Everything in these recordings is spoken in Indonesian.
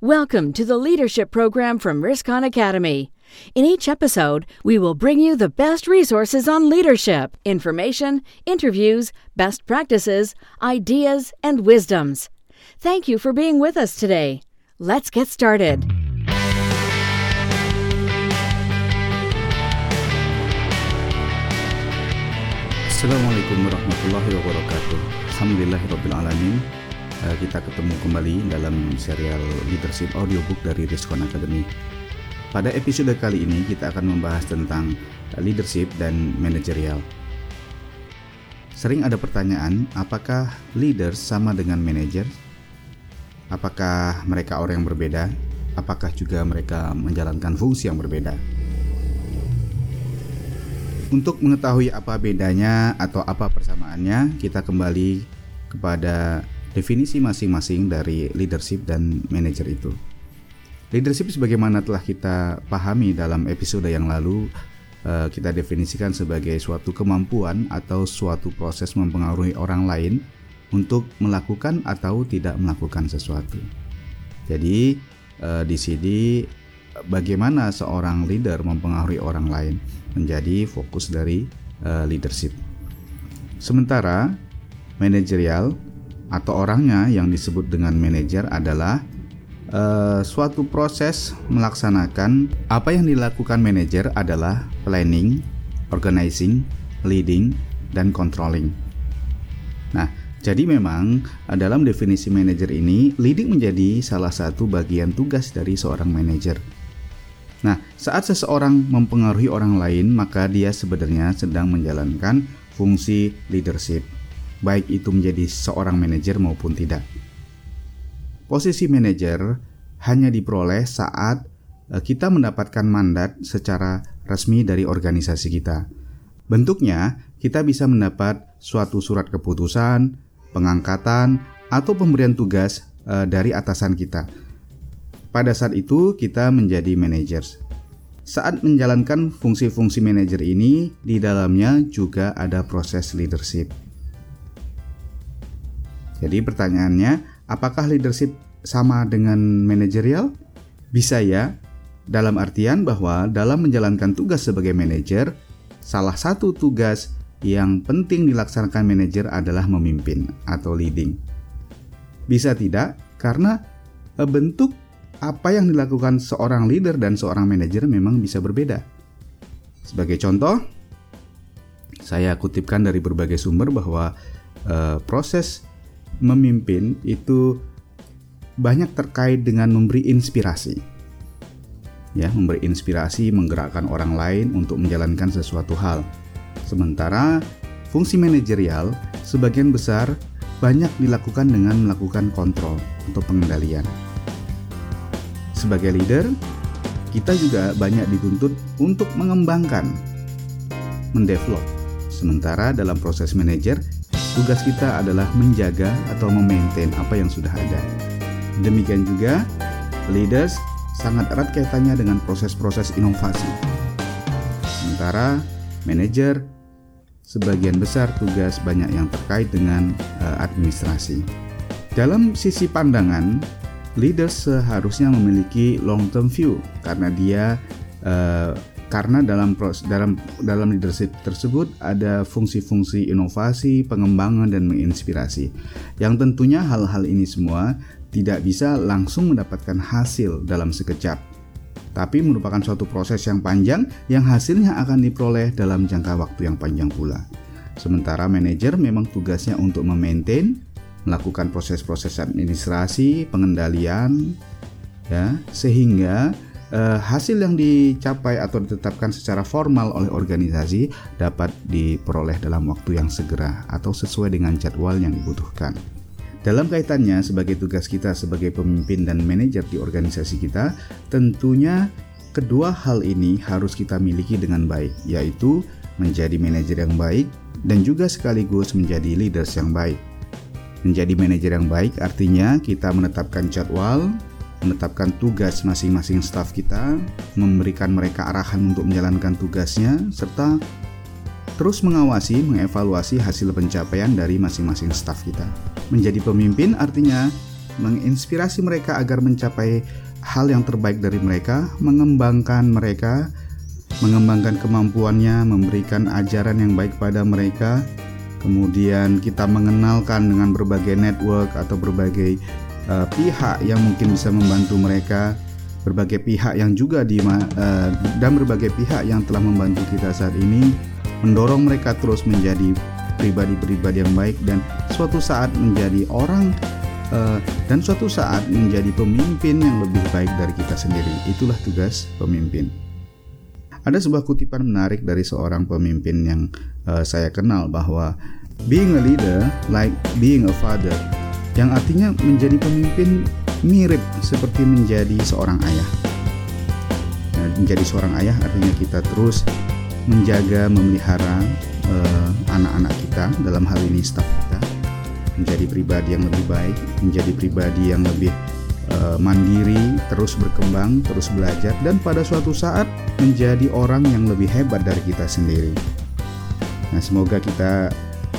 Welcome to the leadership program from Riskon Academy. In each episode, we will bring you the best resources on leadership, information, interviews, best practices, ideas, and wisdoms. Thank you for being with us today. Let's get started. Assalamualaikum warahmatullahi wabarakatuh. Alhamdulillahirrabbilalamin. Eh, Kita ketemu kembali dalam serial Leadership Audiobook dari Riskon Academy. Pada episode kali ini kita akan membahas tentang leadership dan manajerial. Sering ada pertanyaan, apakah leader sama dengan manager? Apakah mereka orang yang berbeda? Apakah juga mereka menjalankan fungsi yang berbeda? Untuk mengetahui apa bedanya atau apa persamaannya, kita kembali kepada definisi masing-masing dari leadership dan manager itu. Leadership sebagaimana telah kita pahami dalam episode yang lalu, eh, kita definisikan sebagai suatu kemampuan atau suatu proses mempengaruhi orang lain untuk melakukan atau tidak melakukan sesuatu. Jadi eh, di sini bagaimana seorang leader mempengaruhi orang lain menjadi fokus dari uh, leadership. Sementara manajerial atau orangnya yang disebut dengan manajer adalah uh, suatu proses melaksanakan apa yang dilakukan manajer adalah planning, organizing, leading, dan controlling. Nah, jadi memang dalam definisi manajer ini, leading menjadi salah satu bagian tugas dari seorang manajer. Nah, saat seseorang mempengaruhi orang lain, maka dia sebenarnya sedang menjalankan fungsi leadership, baik itu menjadi seorang manajer maupun tidak. Posisi manajer hanya diperoleh saat eh, kita mendapatkan mandat secara resmi dari organisasi kita. Bentuknya, kita bisa mendapat suatu surat keputusan, pengangkatan, atau pemberian tugas eh, dari atasan kita pada saat itu kita menjadi managers. Saat menjalankan fungsi-fungsi manajer ini, di dalamnya juga ada proses leadership. Jadi pertanyaannya, apakah leadership sama dengan manajerial? Bisa ya, dalam artian bahwa dalam menjalankan tugas sebagai manajer, salah satu tugas yang penting dilaksanakan manajer adalah memimpin atau leading. Bisa tidak, karena bentuk apa yang dilakukan seorang leader dan seorang manajer memang bisa berbeda. Sebagai contoh, saya kutipkan dari berbagai sumber bahwa e, proses memimpin itu banyak terkait dengan memberi inspirasi. Ya, memberi inspirasi menggerakkan orang lain untuk menjalankan sesuatu hal. Sementara fungsi manajerial sebagian besar banyak dilakukan dengan melakukan kontrol atau pengendalian sebagai leader, kita juga banyak dituntut untuk mengembangkan, mendevelop. Sementara dalam proses manajer, tugas kita adalah menjaga atau memaintain apa yang sudah ada. Demikian juga, leaders sangat erat kaitannya dengan proses-proses inovasi. Sementara manajer sebagian besar tugas banyak yang terkait dengan uh, administrasi. Dalam sisi pandangan, leaders seharusnya memiliki long term view karena dia uh, karena dalam pros, dalam dalam leadership tersebut ada fungsi-fungsi inovasi, pengembangan dan menginspirasi. Yang tentunya hal-hal ini semua tidak bisa langsung mendapatkan hasil dalam sekejap. Tapi merupakan suatu proses yang panjang yang hasilnya akan diperoleh dalam jangka waktu yang panjang pula. Sementara manajer memang tugasnya untuk memaintain melakukan proses-proses administrasi, pengendalian, ya, sehingga eh, hasil yang dicapai atau ditetapkan secara formal oleh organisasi dapat diperoleh dalam waktu yang segera atau sesuai dengan jadwal yang dibutuhkan. Dalam kaitannya sebagai tugas kita sebagai pemimpin dan manajer di organisasi kita, tentunya kedua hal ini harus kita miliki dengan baik, yaitu menjadi manajer yang baik dan juga sekaligus menjadi leaders yang baik. Menjadi manajer yang baik artinya kita menetapkan jadwal, menetapkan tugas masing-masing staf kita, memberikan mereka arahan untuk menjalankan tugasnya, serta terus mengawasi, mengevaluasi hasil pencapaian dari masing-masing staf kita. Menjadi pemimpin artinya menginspirasi mereka agar mencapai hal yang terbaik dari mereka, mengembangkan mereka, mengembangkan kemampuannya, memberikan ajaran yang baik pada mereka. Kemudian kita mengenalkan dengan berbagai network atau berbagai uh, pihak yang mungkin bisa membantu mereka, berbagai pihak yang juga di uh, dan berbagai pihak yang telah membantu kita saat ini mendorong mereka terus menjadi pribadi-pribadi yang baik dan suatu saat menjadi orang uh, dan suatu saat menjadi pemimpin yang lebih baik dari kita sendiri. Itulah tugas pemimpin. Ada sebuah kutipan menarik dari seorang pemimpin yang uh, saya kenal bahwa being a leader like being a father yang artinya menjadi pemimpin mirip seperti menjadi seorang ayah. Nah, menjadi seorang ayah artinya kita terus menjaga, memelihara uh, anak-anak kita, dalam hal ini staf kita, menjadi pribadi yang lebih baik, menjadi pribadi yang lebih uh, mandiri, terus berkembang, terus belajar, dan pada suatu saat menjadi orang yang lebih hebat dari kita sendiri. Nah, semoga kita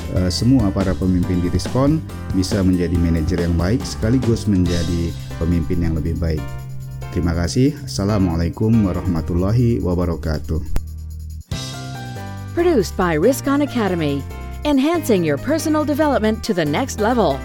Eh, semua para pemimpin di Diskon bisa menjadi manajer yang baik sekaligus menjadi pemimpin yang lebih baik. Terima kasih. Assalamualaikum warahmatullahi wabarakatuh. Produced by Riskon Academy, enhancing your personal development to the next level.